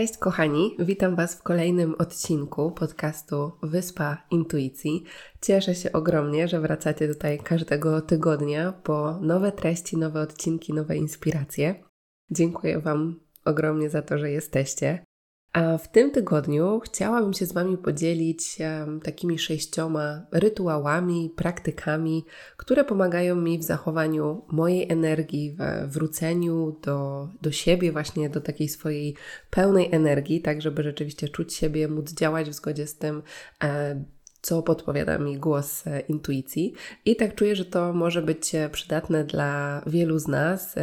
Cześć kochani, witam Was w kolejnym odcinku podcastu Wyspa Intuicji. Cieszę się ogromnie, że wracacie tutaj każdego tygodnia po nowe treści, nowe odcinki, nowe inspiracje. Dziękuję Wam ogromnie za to, że jesteście. A w tym tygodniu chciałabym się z Wami podzielić um, takimi sześcioma rytuałami, praktykami, które pomagają mi w zachowaniu mojej energii, w wróceniu do, do siebie, właśnie do takiej swojej pełnej energii, tak żeby rzeczywiście czuć siebie, móc działać w zgodzie z tym, e, co podpowiada mi głos e, intuicji. I tak czuję, że to może być e, przydatne dla wielu z nas,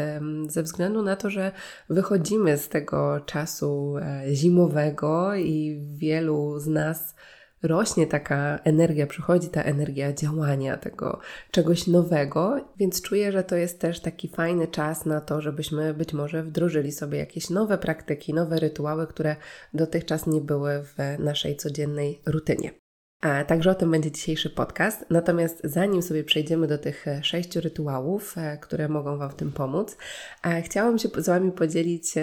ze względu na to, że wychodzimy z tego czasu e, zimowego i wielu z nas rośnie taka energia, przychodzi ta energia działania, tego czegoś nowego, więc czuję, że to jest też taki fajny czas na to, żebyśmy być może wdrożyli sobie jakieś nowe praktyki, nowe rytuały, które dotychczas nie były w naszej codziennej rutynie. A także o tym będzie dzisiejszy podcast. Natomiast zanim sobie przejdziemy do tych e, sześciu rytuałów, e, które mogą Wam w tym pomóc, e, chciałam się z Wami podzielić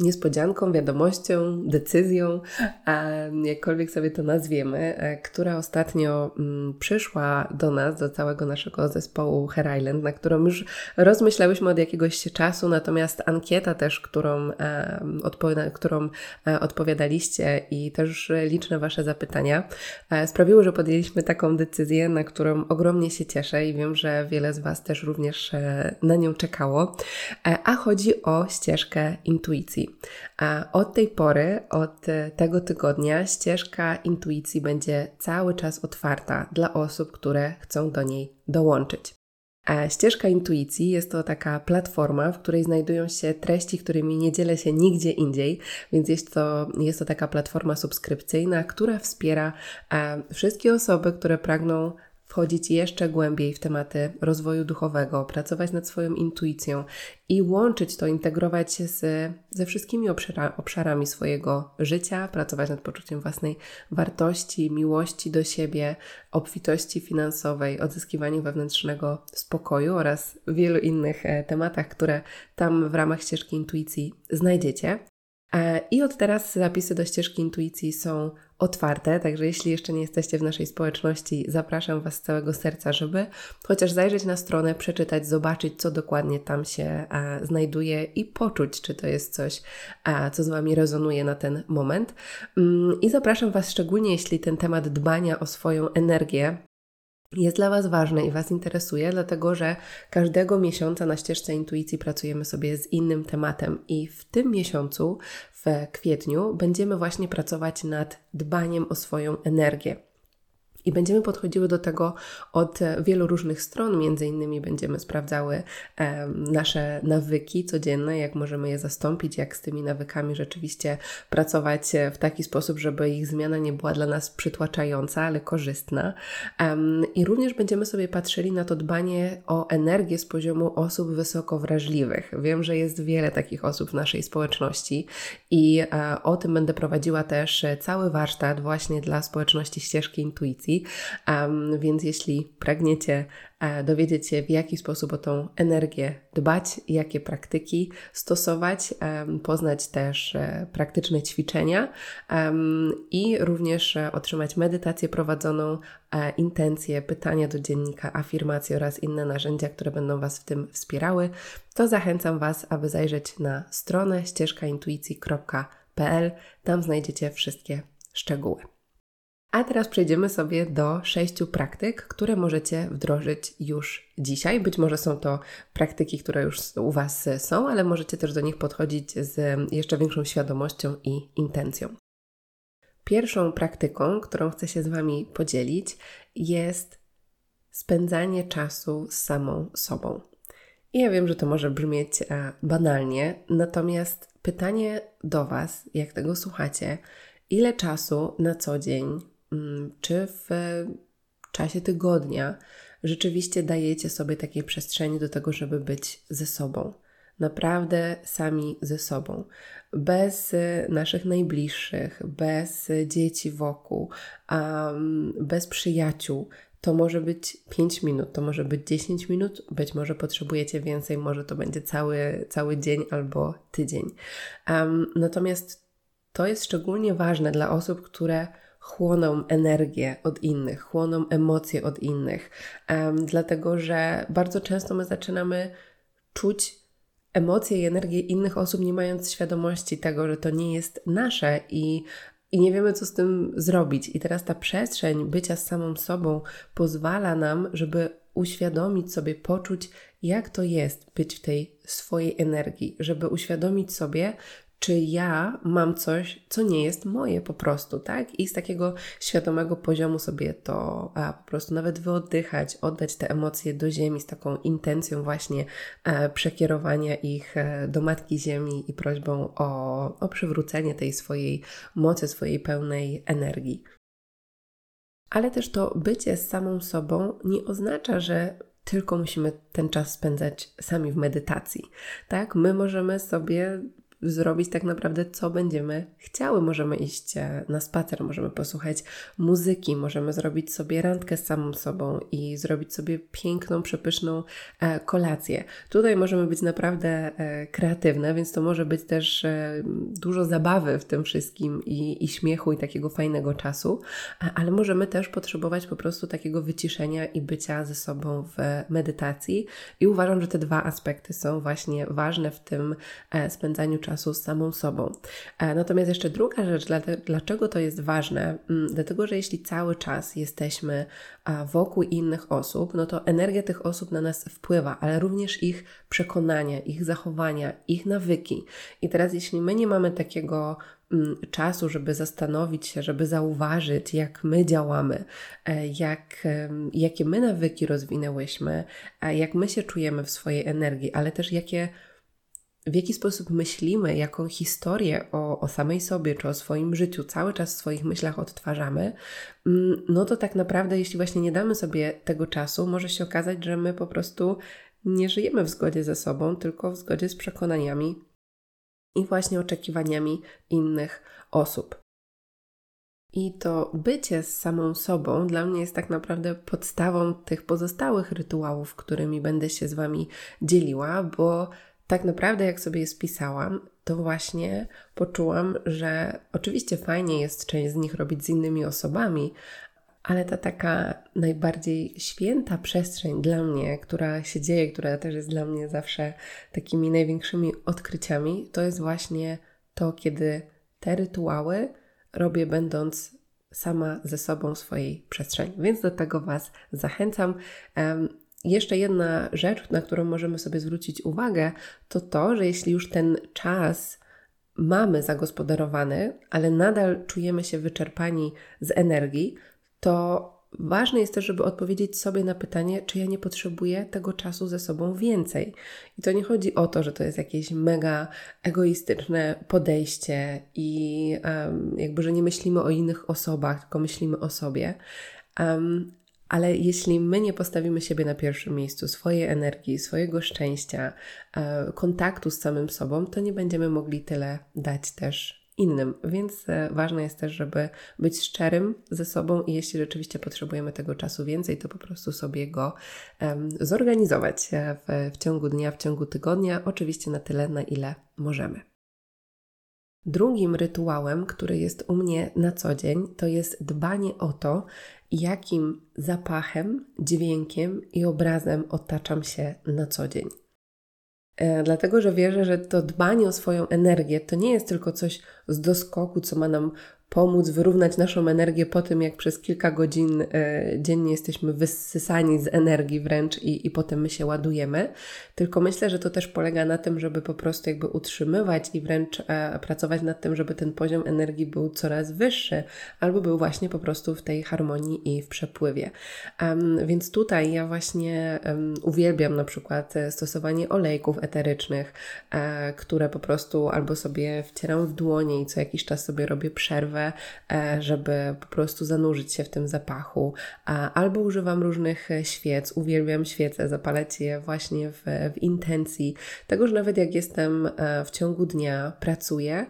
niespodzianką, wiadomością, decyzją, jakkolwiek sobie to nazwiemy, e, która ostatnio mm, przyszła do nas, do całego naszego zespołu Hair Island, na którą już rozmyślałyśmy od jakiegoś czasu, natomiast ankieta też, którą, odpowi- którą e, odpowiadaliście i też liczne Wasze zapytania e, sprawiły, że podjęliśmy taką decyzję, na którą ogromnie się cieszę i wiem, że wiele z Was też również na nią czekało, a chodzi o ścieżkę intuicji. A od tej pory, od tego tygodnia, ścieżka intuicji będzie cały czas otwarta dla osób, które chcą do niej dołączyć. A ścieżka intuicji jest to taka platforma, w której znajdują się treści, którymi nie dzielę się nigdzie indziej, więc jest to, jest to taka platforma subskrypcyjna, która wspiera wszystkie osoby, które pragną wchodzić jeszcze głębiej w tematy rozwoju duchowego, pracować nad swoją intuicją i łączyć to, integrować się z, ze wszystkimi obszara, obszarami swojego życia, pracować nad poczuciem własnej wartości, miłości do siebie, obfitości finansowej, odzyskiwaniu wewnętrznego spokoju oraz wielu innych e, tematach, które tam w ramach ścieżki intuicji znajdziecie. E, I od teraz zapisy do ścieżki intuicji są otwarte, także jeśli jeszcze nie jesteście w naszej społeczności, zapraszam Was z całego serca, żeby chociaż zajrzeć na stronę, przeczytać, zobaczyć, co dokładnie tam się e, znajduje i poczuć, czy to jest coś, a, co z Wami rezonuje na ten moment. Mm, I zapraszam Was szczególnie, jeśli ten temat dbania o swoją energię jest dla Was ważne i Was interesuje, dlatego że każdego miesiąca na ścieżce intuicji pracujemy sobie z innym tematem i w tym miesiącu, w kwietniu, będziemy właśnie pracować nad dbaniem o swoją energię. I będziemy podchodziły do tego od wielu różnych stron, między innymi będziemy sprawdzały e, nasze nawyki codzienne, jak możemy je zastąpić, jak z tymi nawykami rzeczywiście pracować w taki sposób, żeby ich zmiana nie była dla nas przytłaczająca, ale korzystna. E, I również będziemy sobie patrzyli na to dbanie o energię z poziomu osób wysoko wrażliwych. Wiem, że jest wiele takich osób w naszej społeczności i e, o tym będę prowadziła też cały warsztat właśnie dla społeczności ścieżki intuicji Um, więc jeśli pragniecie e, dowiedzieć się, w jaki sposób o tą energię dbać, jakie praktyki stosować, poznać też e, praktyczne ćwiczenia i również e, otrzymać medytację prowadzoną, intencje, pytania do dziennika, afirmacje oraz inne narzędzia, które będą Was w tym wspierały, to zachęcam Was, aby zajrzeć na stronę ścieżkaintuicji.pl. Tam znajdziecie wszystkie szczegóły. A teraz przejdziemy sobie do sześciu praktyk, które możecie wdrożyć już dzisiaj. Być może są to praktyki, które już u Was są, ale możecie też do nich podchodzić z jeszcze większą świadomością i intencją. Pierwszą praktyką, którą chcę się z Wami podzielić, jest spędzanie czasu z samą sobą. I ja wiem, że to może brzmieć e, banalnie, natomiast pytanie do Was, jak tego słuchacie, ile czasu na co dzień, mm, czy w czasie tygodnia rzeczywiście dajecie sobie takiej przestrzeni do tego, żeby być ze sobą. Naprawdę sami ze sobą, bez y, naszych najbliższych, bez dzieci wokół, bez przyjaciół. To może być 5 minut, to może być 10 minut, być może potrzebujecie więcej, może to będzie cały, cały dzień albo tydzień. Natomiast to jest szczególnie ważne dla osób, które chłoną energię od innych, chłoną emocje od innych, um, dlatego że bardzo często my zaczynamy czuć emocje i energię innych osób, nie mając świadomości tego, że to nie jest nasze i i nie wiemy, co z tym zrobić. I teraz ta przestrzeń bycia z samą sobą pozwala nam, żeby uświadomić sobie, poczuć, jak to jest być w tej swojej energii, żeby uświadomić sobie, czy ja mam coś, co nie jest moje po prostu, tak? I z takiego świadomego poziomu sobie to a, po prostu nawet wyoddychać, oddać te emocje do ziemi z taką intencją właśnie e, przekierowania ich e, do Matki Ziemi i prośbą o, o przywrócenie tej swojej mocy, swojej pełnej energii. Ale też to bycie z samą sobą nie oznacza, że tylko musimy ten czas spędzać sami w medytacji. Tak, my możemy sobie zrobić tak naprawdę, co będziemy chciały. Możemy iść e, na spacer, możemy posłuchać muzyki, możemy zrobić sobie randkę z samą sobą i zrobić sobie piękną, przepyszną e, kolację. Tutaj możemy być naprawdę e, kreatywne, więc to może być też dużo zabawy w tym wszystkim i, i śmiechu i takiego fajnego czasu, ale możemy też potrzebować po prostu takiego wyciszenia i bycia ze sobą w medytacji. I uważam, że te dwa aspekty są właśnie ważne w tym spędzaniu czasu z samą sobą. E, natomiast jeszcze druga rzecz, dlaczego to jest ważne? Mm, dlatego, że jeśli cały czas jesteśmy wokół innych osób, no to energia tych osób na nas wpływa, ale również ich przekonania, ich zachowania, ich nawyki. I teraz, jeśli my nie mamy takiego mm, czasu, żeby zastanowić się, żeby zauważyć, jak my działamy, e, jak, jakie my nawyki rozwinęłyśmy, jak my się czujemy w swojej energii, ale też jakie w jaki sposób myślimy, jaką historię o, o samej sobie czy o swoim życiu cały czas w swoich myślach odtwarzamy, mm, no to tak naprawdę, jeśli właśnie nie damy sobie tego czasu, może się okazać, że my po prostu nie żyjemy w zgodzie ze sobą, tylko w zgodzie z przekonaniami i właśnie oczekiwaniami innych osób. I to bycie z samą sobą dla mnie jest tak naprawdę podstawą tych pozostałych rytuałów, którymi będę się z Wami dzieliła, bo tak naprawdę, jak sobie je spisałam, to właśnie poczułam, że oczywiście fajnie jest część z nich robić z innymi osobami, ale ta taka najbardziej święta przestrzeń dla mnie, która się dzieje, która też jest dla mnie zawsze takimi największymi odkryciami, to jest właśnie to, kiedy te rytuały robię, będąc sama ze sobą w swojej przestrzeni. Więc do tego Was zachęcam. Jeszcze jedna rzecz, na którą możemy sobie zwrócić uwagę, to to, że jeśli już ten czas mamy zagospodarowany, ale nadal czujemy się wyczerpani z energii, to ważne jest też, żeby odpowiedzieć sobie na pytanie, czy ja nie potrzebuję tego czasu ze sobą więcej. I to nie chodzi o to, że to jest jakieś mega egoistyczne podejście i um, jakby, że nie myślimy o innych osobach, tylko myślimy o sobie. Um, ale jeśli my nie postawimy siebie na pierwszym miejscu, swojej energii, swojego szczęścia, e, kontaktu z samym sobą, to nie będziemy mogli tyle dać też innym. Więc e, ważne jest też, żeby być szczerym ze sobą i jeśli rzeczywiście potrzebujemy tego czasu więcej, to po prostu sobie go zorganizować e, w, w ciągu dnia, w ciągu tygodnia, oczywiście na tyle, na ile możemy. Drugim rytuałem, który jest u mnie na co dzień, to jest dbanie o to, jakim zapachem, dźwiękiem i obrazem otaczam się na co dzień. E, dlatego, że wierzę, że to dbanie o swoją energię to nie jest tylko coś z doskoku, co ma nam pomóc wyrównać naszą energię po tym, jak przez kilka godzin e, dziennie jesteśmy wysysani z energii wręcz i, i potem my się ładujemy. Tylko myślę, że to też polega na tym, żeby po prostu jakby utrzymywać i wręcz e, pracować nad tym, żeby ten poziom energii był coraz wyższy, albo był właśnie po prostu w tej harmonii i w przepływie. Um, więc tutaj ja właśnie um, uwielbiam na przykład e, stosowanie olejków eterycznych, e, które po prostu albo sobie wcieram w dłonie i co jakiś czas sobie robię przerwę, e, żeby po prostu zanurzyć się w tym zapachu, albo używam różnych e, świec, uwielbiam świece, zapalać je właśnie w, w intencji. Tego, że nawet jak jestem e, w ciągu dnia, pracuję,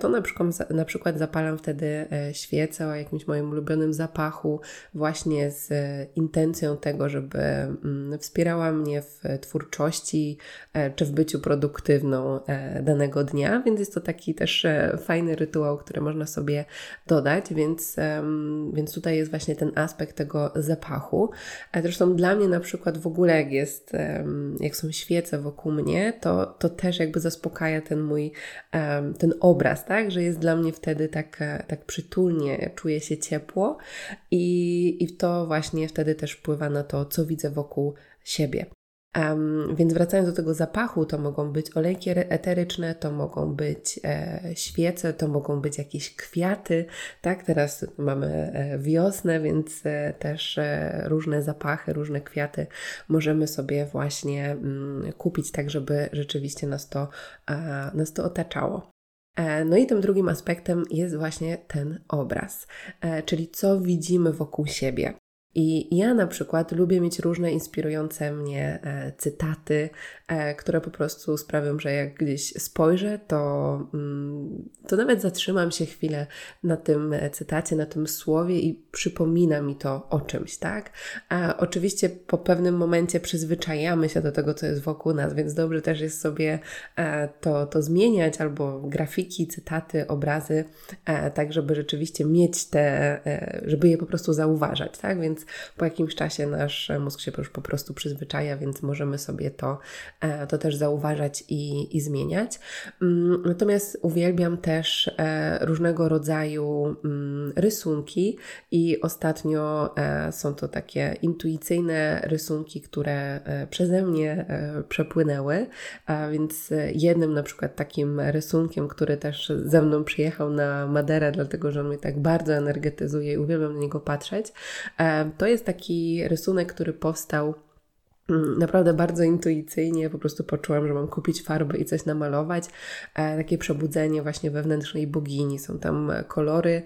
to na przykład, na przykład zapalam wtedy świecę o jakimś moim ulubionym zapachu, właśnie z intencją tego, żeby mm, wspierała mnie w twórczości czy w byciu produktywną danego dnia, więc jest to taki też fajny rytuał, który można sobie dodać, więc, więc tutaj jest właśnie ten aspekt tego zapachu. A zresztą dla mnie na przykład w ogóle jak jest, jak są świece wokół mnie, to, to też jakby zaspokaja ten mój, ten obraz, tak, że jest dla mnie wtedy tak, tak przytulnie, czuję się ciepło i, i to właśnie wtedy też wpływa na to, co widzę wokół siebie. Um, więc wracając do tego zapachu, to mogą być olejki eteryczne, to mogą być e, świece, to mogą być jakieś kwiaty, tak? Teraz mamy e, wiosnę, więc e, też e, różne zapachy, różne kwiaty możemy sobie właśnie mm, kupić, tak żeby rzeczywiście nas to, nas to otaczało. E, no i tym drugim aspektem jest właśnie ten obraz, e, czyli co widzimy wokół siebie. I ja na przykład lubię mieć różne inspirujące mnie e, cytaty, e, które po prostu sprawią, że jak gdzieś spojrzę, to, mm, to nawet zatrzymam się chwilę na tym e, cytacie, na tym słowie i przypomina mi to o czymś, tak? A oczywiście po pewnym momencie przyzwyczajamy się do tego, co jest wokół nas, więc dobrze też jest sobie e, to, to zmieniać, albo grafiki, cytaty, obrazy, e, tak żeby rzeczywiście mieć te, e, żeby je po prostu zauważać, tak? Więc po jakimś czasie nasz mózg się już po prostu przyzwyczaja, więc możemy sobie to, e, to też zauważać i, i zmieniać. Mm, natomiast uwielbiam też e, różnego rodzaju mm, rysunki i ostatnio e, są to takie intuicyjne rysunki, które przeze mnie przepłynęły, więc jednym na przykład takim rysunkiem, który też ze mną przyjechał na Maderę, dlatego że on mnie tak bardzo energetyzuje i uwielbiam na niego patrzeć, to jest taki rysunek, który powstał naprawdę bardzo intuicyjnie po prostu poczułam, że mam kupić farby i coś namalować. E, takie przebudzenie właśnie wewnętrznej bogini. Są tam kolory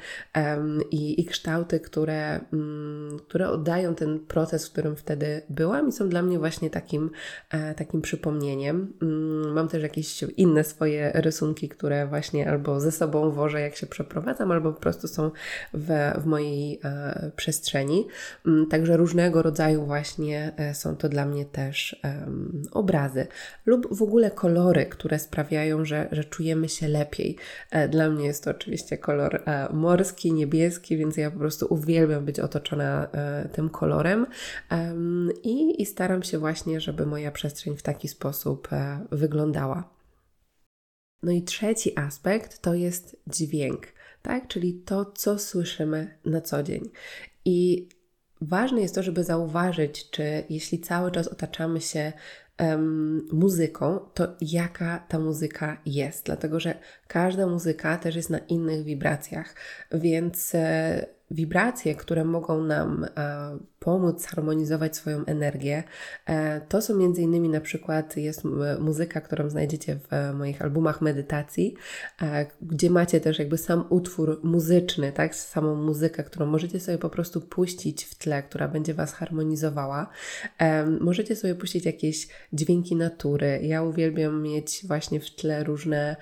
i, i kształty, które, mm, które oddają ten proces, w którym wtedy byłam i są dla mnie właśnie takim, e, takim przypomnieniem. Mm, mam też jakieś inne swoje rysunki, które właśnie albo ze sobą wożę, jak się przeprowadzam, albo po prostu są w, w mojej e, przestrzeni. Także różnego rodzaju właśnie są to dla mnie mnie też um, obrazy lub w ogóle kolory, które sprawiają, że, że czujemy się lepiej. E, dla mnie jest to oczywiście kolor e, morski, niebieski, więc ja po prostu uwielbiam być otoczona e, tym kolorem i, i staram się właśnie, żeby moja przestrzeń w taki sposób wyglądała. No i trzeci aspekt to jest dźwięk, tak? Czyli to, co słyszymy na co dzień. I Ważne jest to, żeby zauważyć, czy jeśli cały czas otaczamy się um, muzyką, to jaka ta muzyka jest, dlatego że każda muzyka też jest na innych wibracjach, więc e, wibracje, które mogą nam e, pomóc harmonizować swoją energię. E, to są między innymi na przykład jest muzyka, którą znajdziecie w moich albumach medytacji, e, gdzie macie też jakby sam utwór muzyczny, tak, samą muzykę, którą możecie sobie po prostu puścić w tle, która będzie Was harmonizowała. E, możecie sobie puścić jakieś dźwięki natury. Ja uwielbiam mieć właśnie w tle różne,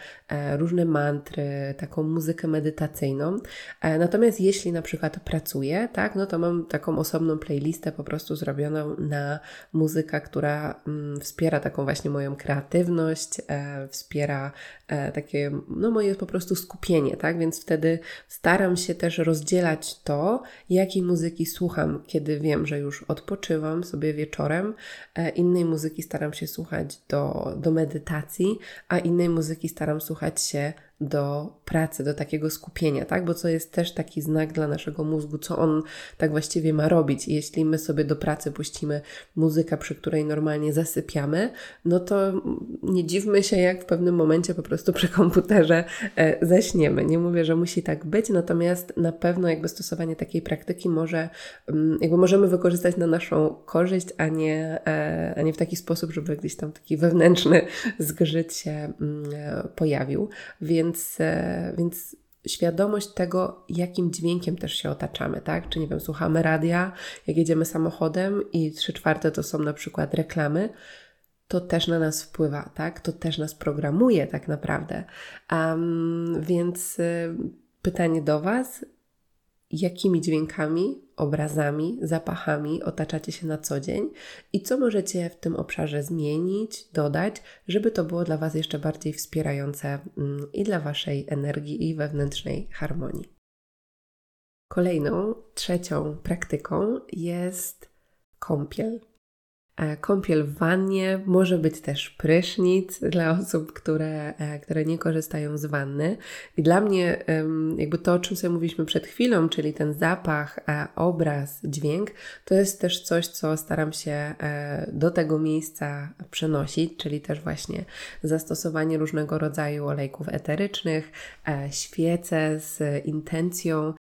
różne mantry, taką muzykę medytacyjną. Natomiast jeśli na przykład pracuję, tak, no to mam taką osobną playlistę playlistę po prostu zrobioną na muzykę, która mm, wspiera taką właśnie moją kreatywność, e, wspiera e, takie, no moje po prostu skupienie, tak? Więc wtedy staram się też rozdzielać to, jakiej muzyki słucham, kiedy wiem, że już odpoczywam sobie wieczorem. E, innej muzyki staram się słuchać do, do medytacji, a innej muzyki staram słuchać się do pracy, do takiego skupienia, tak? Bo to jest też taki znak dla naszego mózgu, co on tak właściwie ma robić. I jeśli my sobie do pracy puścimy muzykę, przy której normalnie zasypiamy, no to nie dziwmy się, jak w pewnym momencie po prostu przy komputerze e, zaśniemy. Nie mówię, że musi tak być, natomiast na pewno jakby stosowanie takiej praktyki może, mm, jakby możemy wykorzystać na naszą korzyść, a nie, e, a nie w taki sposób, żeby gdzieś tam taki wewnętrzny zgrzyt się mm, e, pojawił. Więc, więc świadomość tego, jakim dźwiękiem też się otaczamy, tak? Czy nie wiem, słuchamy radia, jak jedziemy samochodem i trzy czwarte to są na przykład reklamy, to też na nas wpływa, tak? To też nas programuje tak naprawdę. Um, więc y, pytanie do Was, jakimi dźwiękami, obrazami, zapachami otaczacie się na co dzień i co możecie w tym obszarze zmienić, dodać, żeby to było dla Was jeszcze bardziej wspierające mm, i dla Waszej energii i wewnętrznej harmonii. Kolejną, trzecią praktyką jest kąpiel. E, kąpiel w wannie, może być też prysznic dla osób, które, e, które nie korzystają z wanny. I dla mnie, jakby to, o czym sobie mówiliśmy przed chwilą, czyli ten zapach, e, obraz, dźwięk, to jest też coś, co staram się do tego miejsca przenosić, czyli też właśnie zastosowanie różnego rodzaju olejków eterycznych, świece z intencją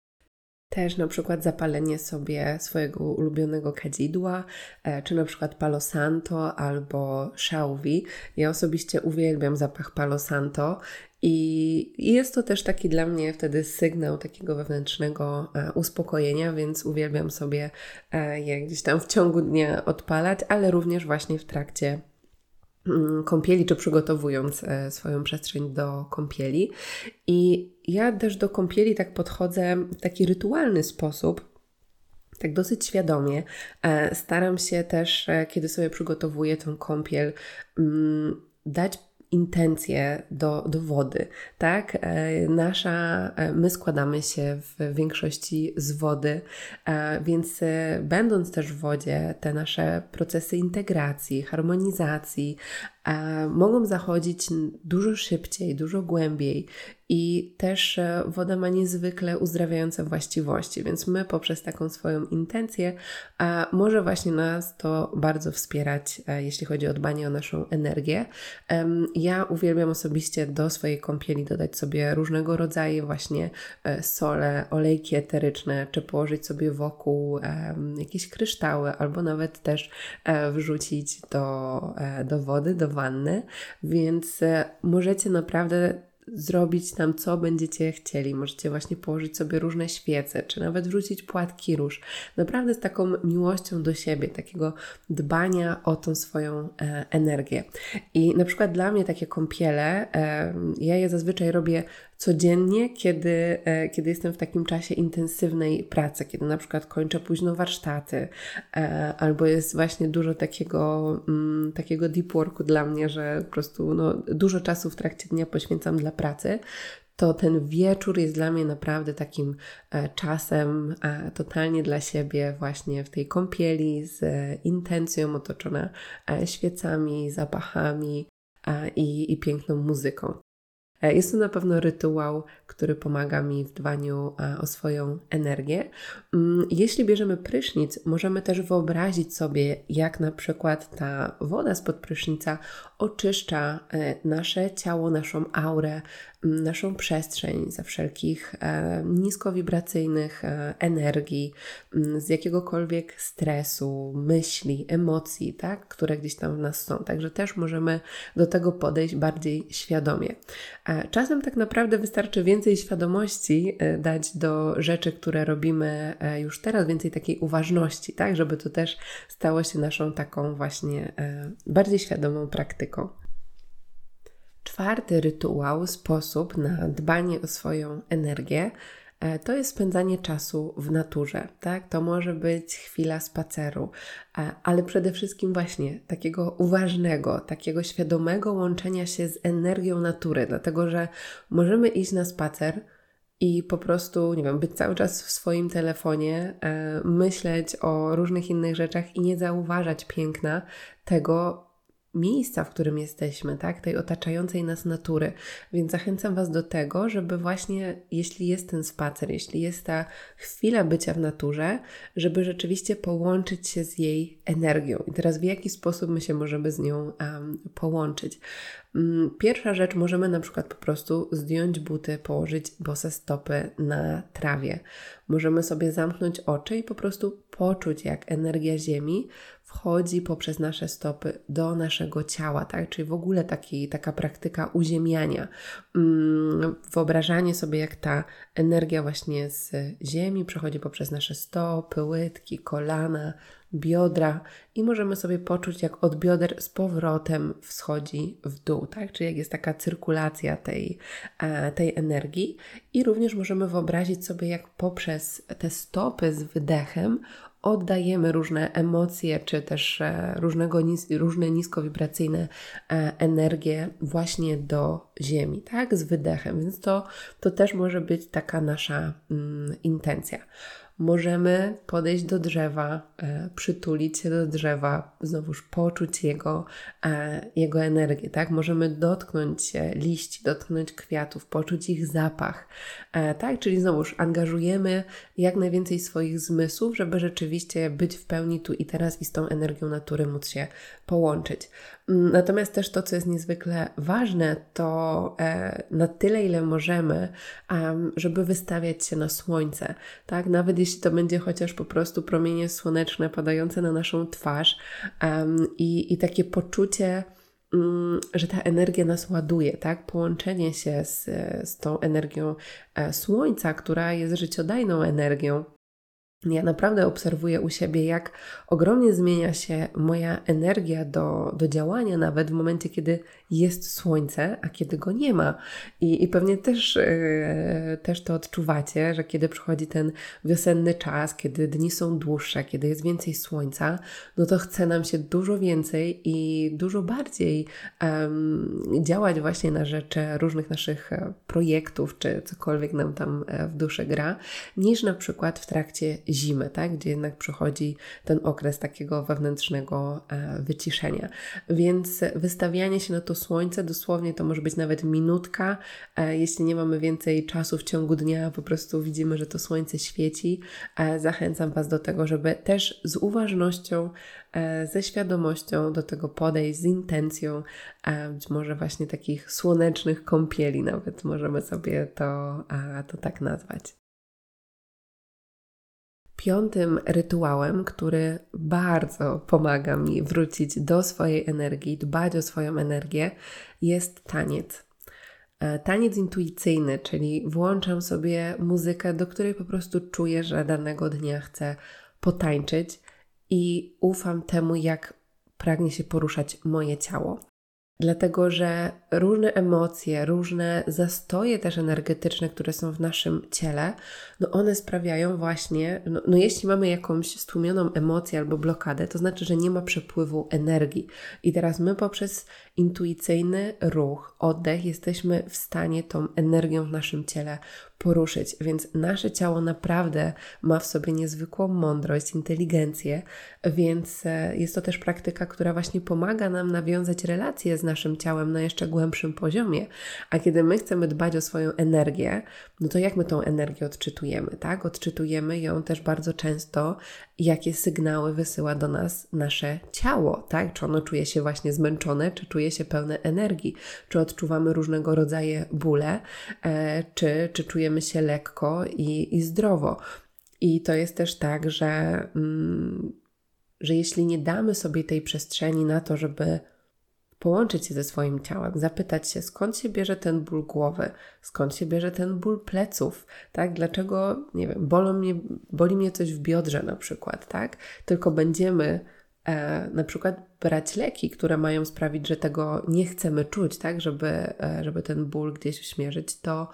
też na przykład zapalenie sobie swojego ulubionego kadzidła, e, czy na przykład Palo Santo albo Szałwi. Ja osobiście uwielbiam zapach Palo Santo i jest to też taki dla mnie wtedy sygnał takiego wewnętrznego e, uspokojenia, więc uwielbiam sobie e, je gdzieś tam w ciągu dnia odpalać, ale również właśnie w trakcie kąpieli, czy przygotowując e, swoją przestrzeń do kąpieli. I ja też do kąpieli tak podchodzę w taki rytualny sposób, tak dosyć świadomie. E, staram się też, e, kiedy sobie przygotowuję tę kąpiel, mm, dać intencje do, do wody, tak? Nasza, my składamy się w większości z wody, więc będąc też w wodzie, te nasze procesy integracji, harmonizacji, mogą zachodzić dużo szybciej, dużo głębiej i też e, woda ma niezwykle uzdrawiające właściwości, więc my poprzez taką swoją intencję może właśnie nas to bardzo wspierać, e, jeśli chodzi o dbanie o naszą energię. Ja uwielbiam osobiście do swojej kąpieli dodać sobie różnego rodzaju właśnie e, sole, olejki eteryczne, czy położyć sobie wokół jakieś kryształy, albo nawet też wrzucić do, do wody, do wanny, więc możecie naprawdę zrobić tam, co będziecie chcieli. Możecie właśnie położyć sobie różne świece, czy nawet wrzucić płatki róż. Naprawdę z taką miłością do siebie, takiego dbania o tą swoją e, energię. I na przykład dla mnie takie kąpiele, e, ja je zazwyczaj robię codziennie, kiedy, e, kiedy jestem w takim czasie intensywnej pracy, kiedy na przykład kończę późno warsztaty, e, albo jest właśnie dużo takiego, mm, takiego deep worku dla mnie, że po prostu no, dużo czasu w trakcie dnia poświęcam dla pracy, to ten wieczór jest dla mnie naprawdę takim e, czasem totalnie dla siebie, właśnie w tej kąpieli, z intencją otoczona świecami, zapachami i, i piękną muzyką. E, jest to na pewno rytuał, który pomaga mi w dbaniu e, o swoją energię. Mm, jeśli bierzemy prysznic, możemy też wyobrazić sobie, jak na przykład ta woda spod prysznica oczyszcza e, nasze ciało, naszą aurę, naszą przestrzeń ze wszelkich e, niskowibracyjnych e, energii, z jakiegokolwiek stresu, myśli, emocji, tak, które gdzieś tam w nas są. Także też możemy do tego podejść bardziej świadomie. E, czasem tak naprawdę wystarczy więcej świadomości dać do rzeczy, które robimy już teraz, więcej takiej uważności, tak, żeby to też stało się naszą taką właśnie bardziej świadomą praktyką. Czwarty rytuał, sposób na dbanie o swoją energię, e, to jest spędzanie czasu w naturze. Tak? To może być chwila spaceru, e, ale przede wszystkim właśnie takiego uważnego, takiego świadomego łączenia się z energią natury, dlatego że możemy iść na spacer i po prostu, nie wiem, być cały czas w swoim telefonie, e, myśleć o różnych innych rzeczach i nie zauważać piękna tego, miejsca, w którym jesteśmy, tak, tej otaczającej nas natury. Więc zachęcam Was do tego, żeby właśnie, jeśli jest ten spacer, jeśli jest ta chwila bycia w naturze, żeby rzeczywiście połączyć się z jej energią. I teraz w jaki sposób my się możemy z nią um, połączyć? Mm, pierwsza rzecz, możemy na przykład po prostu zdjąć buty, położyć bose stopy na trawie. Możemy sobie zamknąć oczy i po prostu poczuć, jak energia Ziemi wchodzi poprzez nasze stopy do naszego ciała, tak? Czyli w ogóle taki, taka praktyka uziemiania. Mm, wyobrażanie sobie, jak ta energia właśnie z ziemi przechodzi poprzez nasze stopy, łydki, kolana, biodra i możemy sobie poczuć, jak od bioder z powrotem wschodzi w dół, tak? Czyli jak jest taka cyrkulacja tej, e, tej energii. I również możemy wyobrazić sobie, jak poprzez te stopy z wydechem oddajemy różne emocje, czy też e, różnego, różne niskowibracyjne e, energie właśnie do Ziemi, tak, z wydechem. Więc to, to też może być taka nasza mm, intencja możemy podejść do drzewa, e, przytulić się do drzewa, znowuż poczuć jego, e, jego energię, tak? Możemy dotknąć liści, dotknąć kwiatów, poczuć ich zapach, e, tak? Czyli znowuż angażujemy jak najwięcej swoich zmysłów, żeby rzeczywiście być w pełni tu i teraz i z tą energią natury móc się połączyć. Mm, natomiast też to, co jest niezwykle ważne, to e, na tyle, ile możemy, żeby wystawiać się na słońce, tak? Nawet jeśli to będzie chociaż po prostu promienie słoneczne padające na naszą twarz i, i takie poczucie, mm, że ta energia nas ładuje, tak? Połączenie się z, z tą energią e, słońca, która jest życiodajną energią, ja naprawdę obserwuję u siebie, jak ogromnie zmienia się moja energia do, do działania, nawet w momencie, kiedy jest słońce, a kiedy go nie ma. I, i pewnie też, yy, też to odczuwacie, że kiedy przychodzi ten wiosenny czas, kiedy dni są dłuższe, kiedy jest więcej słońca, no to chce nam się dużo więcej i dużo bardziej działać właśnie na rzecz różnych naszych e, projektów, czy cokolwiek nam tam e, w duszy gra, niż na przykład w trakcie zimy, tak? gdzie jednak przychodzi ten okres takiego wewnętrznego e, wyciszenia. Więc wystawianie się na to słońce, dosłownie to może być nawet minutka, e, jeśli nie mamy więcej czasu w ciągu dnia, po prostu widzimy, że to słońce świeci. E, zachęcam Was do tego, żeby też z uważnością, ze świadomością do tego podejść, z intencją, być może właśnie takich słonecznych kąpieli, nawet możemy sobie to, to tak nazwać. Piątym rytuałem, który bardzo pomaga mi wrócić do swojej energii, dbać o swoją energię, jest taniec. E, taniec intuicyjny, czyli włączam sobie muzykę, do której po prostu czuję, że danego dnia chcę potańczyć i ufam temu, jak pragnie się poruszać moje ciało dlatego że różne emocje, różne zastoje też energetyczne, które są w naszym ciele, no one sprawiają właśnie, no, no jeśli mamy jakąś stłumioną emocję albo blokadę, to znaczy, że nie ma przepływu energii. I teraz my poprzez intuicyjny ruch, oddech jesteśmy w stanie tą energią w naszym ciele poruszyć. Więc nasze ciało naprawdę ma w sobie niezwykłą mądrość, inteligencję, więc e, jest to też praktyka, która właśnie pomaga nam nawiązać relacje z naszym ciałem na jeszcze głębszym poziomie. A kiedy my chcemy dbać o swoją energię, no to jak my tą energię odczytujemy, tak? Odczytujemy ją też bardzo często, jakie sygnały wysyła do nas nasze ciało, tak? Czy ono czuje się właśnie zmęczone, czy czuje się pełne energii, czy odczuwamy różnego rodzaju bóle, e, czy, czy czujemy się lekko i, i zdrowo. I to jest też tak, że, mm, że jeśli nie damy sobie tej przestrzeni na to, żeby połączyć się ze swoim ciałem, zapytać się, skąd się bierze ten ból głowy, skąd się bierze ten ból pleców, tak? Dlaczego, nie wiem, bolą mnie, boli mnie coś w biodrze na przykład, tak? Tylko będziemy e, na przykład brać leki, które mają sprawić, że tego nie chcemy czuć, tak? Żeby, e, żeby ten ból gdzieś uśmierzyć, to,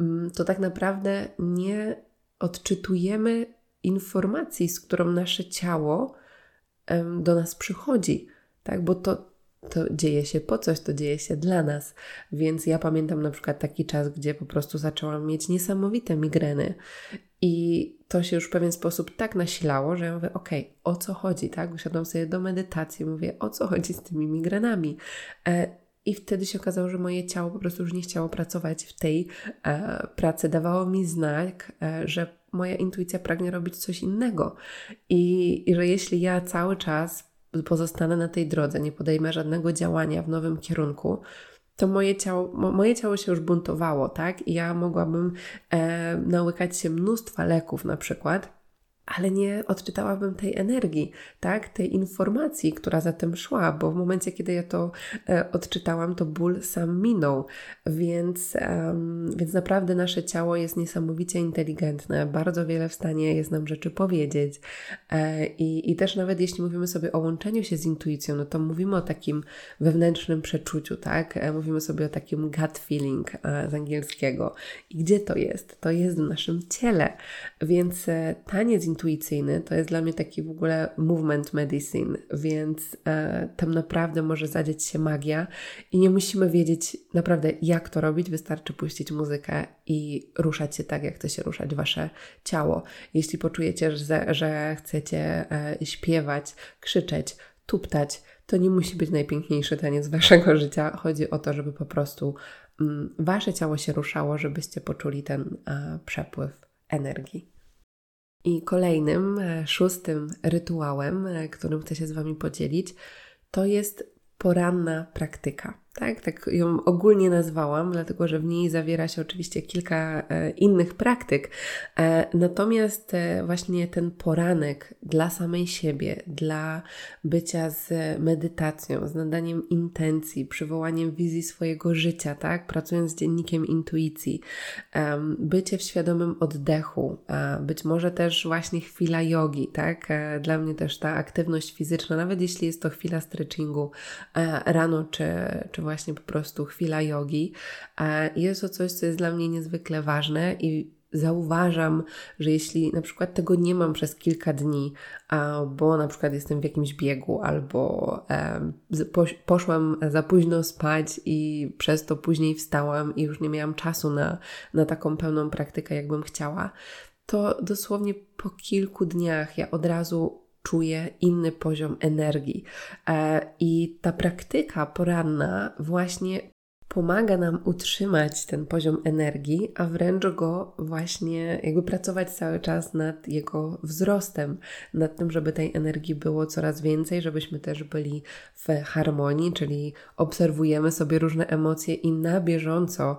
mm, to tak naprawdę nie odczytujemy informacji, z którą nasze ciało do nas przychodzi, tak? Bo to to dzieje się po coś, to dzieje się dla nas. Więc ja pamiętam na przykład taki czas, gdzie po prostu zaczęłam mieć niesamowite migreny i to się już w pewien sposób tak nasilało, że ja mówię, okej, okay, o co chodzi, tak? Usiadłam sobie do medytacji, mówię, o co chodzi z tymi migrenami. E, i wtedy się okazało, że moje ciało po prostu już nie chciało pracować w tej e, pracy. Dawało mi znak, e, że moja intuicja pragnie robić coś innego. I, I że jeśli ja cały czas pozostanę na tej drodze, nie podejmę żadnego działania w nowym kierunku, to moje ciało, moje ciało się już buntowało, tak? I ja mogłabym e, nałykać się mnóstwa leków na przykład, ale nie odczytałabym tej energii, tak, tej informacji, która za tym szła, bo w momencie, kiedy ja to e, odczytałam, to ból sam minął, więc, um, więc naprawdę nasze ciało jest niesamowicie inteligentne, bardzo wiele w stanie jest nam rzeczy powiedzieć. E, i, i też nawet jeśli mówimy sobie o łączeniu się z intuicją, no to mówimy o takim wewnętrznym przeczuciu, tak, e, mówimy sobie o takim gut feeling e, z angielskiego. I gdzie to jest? To jest w naszym ciele, więc e, taniec intuicyjny to jest dla mnie taki w ogóle movement medicine, więc e, tam naprawdę może zadzieć się magia i nie musimy wiedzieć naprawdę jak to robić, wystarczy puścić muzykę i ruszać się tak, jak chce się ruszać Wasze ciało. Jeśli poczujecie, że, że chcecie e, śpiewać, krzyczeć, tuptać, to nie musi być najpiękniejszy taniec Waszego życia. Chodzi o to, żeby po prostu mm, Wasze ciało się ruszało, żebyście poczuli ten e, przepływ energii. I kolejnym, e, szóstym rytuałem, e, którym chcę się z Wami podzielić, to jest poranna praktyka. Tak, tak ją ogólnie nazwałam, dlatego że w niej zawiera się oczywiście kilka e, innych praktyk. E, natomiast e, właśnie ten poranek dla samej siebie, dla bycia z medytacją, z nadaniem intencji, przywołaniem wizji swojego życia, tak, pracując z dziennikiem intuicji, bycie w świadomym oddechu, być może też właśnie chwila jogi, tak. Dla mnie też ta aktywność fizyczna, nawet jeśli jest to chwila stretchingu rano czy, czy właśnie po prostu chwila jogi. Jest to coś, co jest dla mnie niezwykle ważne i zauważam, że jeśli na przykład tego nie mam przez kilka dni, bo na przykład jestem w jakimś biegu, albo poszłam za późno spać i przez to później wstałam i już nie miałam czasu na, na taką pełną praktykę, jakbym chciała, to dosłownie po kilku dniach ja od razu czuję inny poziom energii. E, I ta praktyka poranna właśnie pomaga nam utrzymać ten poziom energii, a wręcz go właśnie jakby pracować cały czas nad jego wzrostem, nad tym, żeby tej energii było coraz więcej, żebyśmy też byli w harmonii, czyli obserwujemy sobie różne emocje i na bieżąco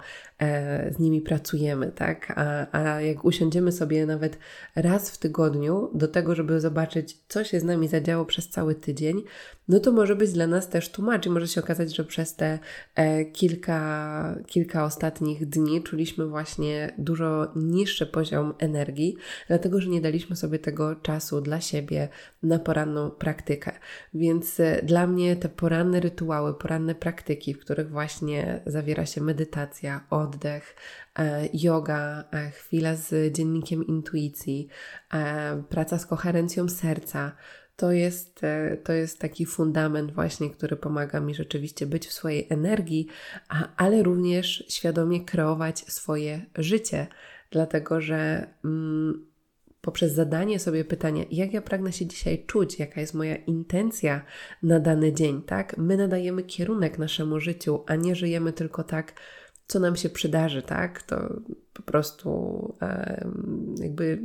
z nimi pracujemy, tak? A, a jak usiądziemy sobie nawet raz w tygodniu do tego, żeby zobaczyć, co się z nami zadziało przez cały tydzień, no to może być dla nas też tłumacz i może się okazać, że przez te e, kilka, kilka ostatnich dni czuliśmy właśnie dużo niższy poziom energii, dlatego że nie daliśmy sobie tego czasu dla siebie na poranną praktykę. Więc e, dla mnie te poranne rytuały, poranne praktyki, w których właśnie zawiera się medytacja, oddech, e, yoga, e, chwila z dziennikiem intuicji, e, praca z koherencją serca, to jest, to jest taki fundament właśnie, który pomaga mi rzeczywiście być w swojej energii, a, ale również świadomie kreować swoje życie, dlatego że mm, poprzez zadanie sobie pytania, jak ja pragnę się dzisiaj czuć, jaka jest moja intencja na dany dzień, tak? My nadajemy kierunek naszemu życiu, a nie żyjemy tylko tak, co nam się przydarzy, tak? To po prostu e, jakby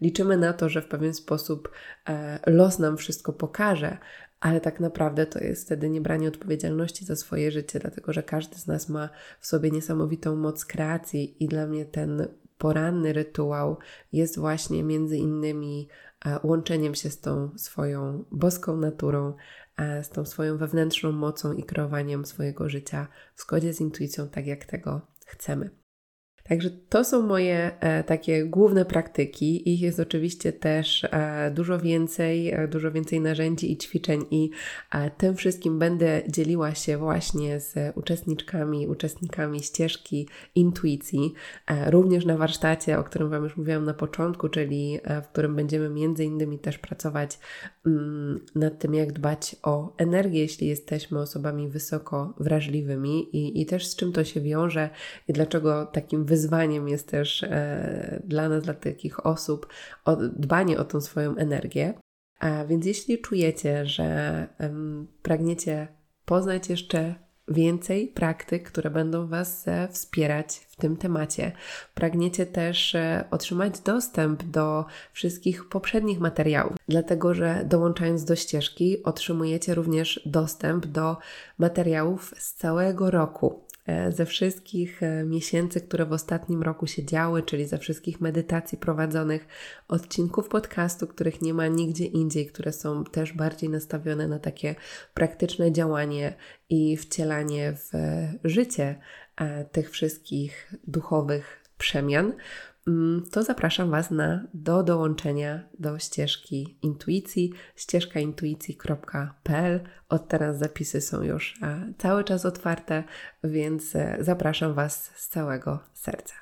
liczymy na to, że w pewien sposób e, los nam wszystko pokaże, ale tak naprawdę to jest wtedy niebranie odpowiedzialności za swoje życie, dlatego że każdy z nas ma w sobie niesamowitą moc kreacji i dla mnie ten poranny rytuał jest właśnie między innymi e, łączeniem się z tą swoją boską naturą, z tą swoją wewnętrzną mocą i kreowaniem swojego życia w zgodzie z intuicją, tak jak tego chcemy. Także to są moje e, takie główne praktyki. Ich jest oczywiście też e, dużo więcej, e, dużo więcej narzędzi i ćwiczeń, i tym wszystkim będę dzieliła się właśnie z uczestniczkami, uczestnikami ścieżki intuicji, również na warsztacie, o którym Wam już mówiłam na początku, czyli w którym będziemy między innymi też pracować mm, nad tym, jak dbać o energię, jeśli jesteśmy osobami wysoko wrażliwymi i, i też z czym to się wiąże i dlaczego takim wyzwaniem jest też e, dla nas, dla takich osób, dbanie o tą swoją energię. A więc jeśli czujecie, że pragniecie poznać jeszcze więcej praktyk, które będą Was e, wspierać w tym temacie. Pragniecie też e, otrzymać dostęp do wszystkich poprzednich materiałów, dlatego że dołączając do ścieżki otrzymujecie również dostęp do materiałów z całego roku. E, ze wszystkich e, miesięcy, które w ostatnim roku się działy, czyli ze wszystkich medytacji prowadzonych, odcinków podcastu, których nie ma nigdzie indziej, które są też bardziej nastawione na takie praktyczne działanie i wcielanie w życie e, tych wszystkich duchowych przemian. Mm, to zapraszam Was na, do dołączenia do ścieżki intuicji, ścieżkaintuicji.pl. Od teraz zapisy są już cały czas otwarte, więc e, zapraszam Was z całego serca.